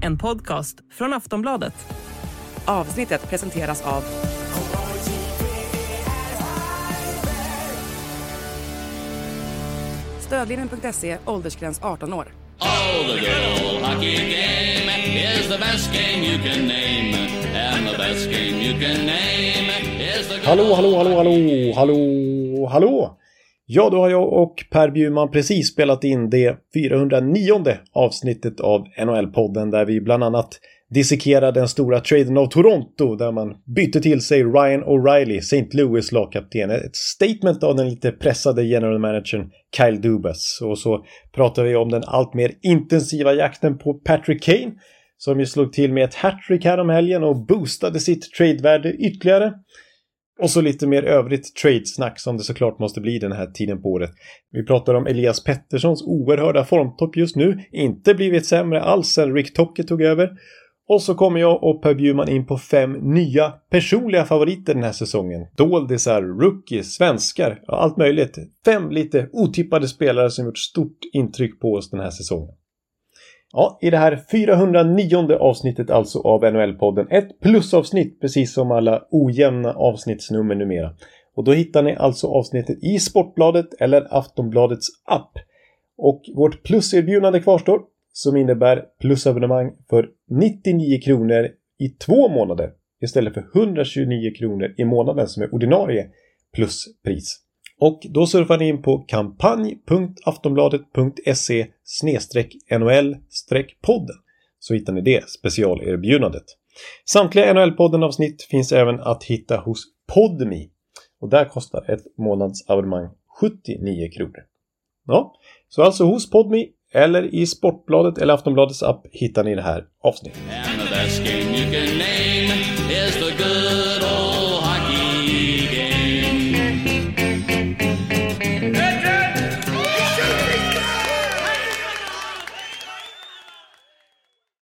en podcast från Aftonbladet. Avsnittet presenteras av Stödlinjen.se, åldersgräns 18 år. Oh, the good hockey game is the best game you can name. And the best game you can name is the good Hallå, hallå, hallå, hallå, hallå, hallå! Ja, då har jag och Per Bjurman precis spelat in det 409 avsnittet av NHL-podden där vi bland annat dissekerar den stora traden av Toronto där man bytte till sig Ryan O'Reilly, St. Louis lagkapten. Ett statement av den lite pressade general managern Kyle Dubas. Och så pratar vi om den allt mer intensiva jakten på Patrick Kane som ju slog till med ett hattrick härom helgen och boostade sitt tradevärde ytterligare. Och så lite mer övrigt tradesnack som det såklart måste bli den här tiden på året. Vi pratar om Elias Petterssons oerhörda formtopp just nu. Inte blivit sämre alls sedan Rick Tocke tog över. Och så kommer jag och Per Bjurman in på fem nya personliga favoriter den här säsongen. Doldisar, rookies, svenskar, ja, allt möjligt. Fem lite otippade spelare som gjort stort intryck på oss den här säsongen. Ja, i det här 409 avsnittet alltså av NHL-podden. Ett plusavsnitt precis som alla ojämna avsnittsnummer numera. Och då hittar ni alltså avsnittet i Sportbladet eller Aftonbladets app. Och vårt pluserbjudande kvarstår som innebär plusabonnemang för 99 kronor i två månader istället för 129 kronor i månaden som är ordinarie pluspris. Och då surfar ni in på kampanj.aftonbladet.se NHL-podden så hittar ni det specialerbjudandet. Samtliga NHL-podden avsnitt finns även att hitta hos Podmi och där kostar ett månadsabonnemang 79 kronor. Ja, så alltså hos Podmi eller i Sportbladet eller Aftonbladets app hittar ni det här avsnittet.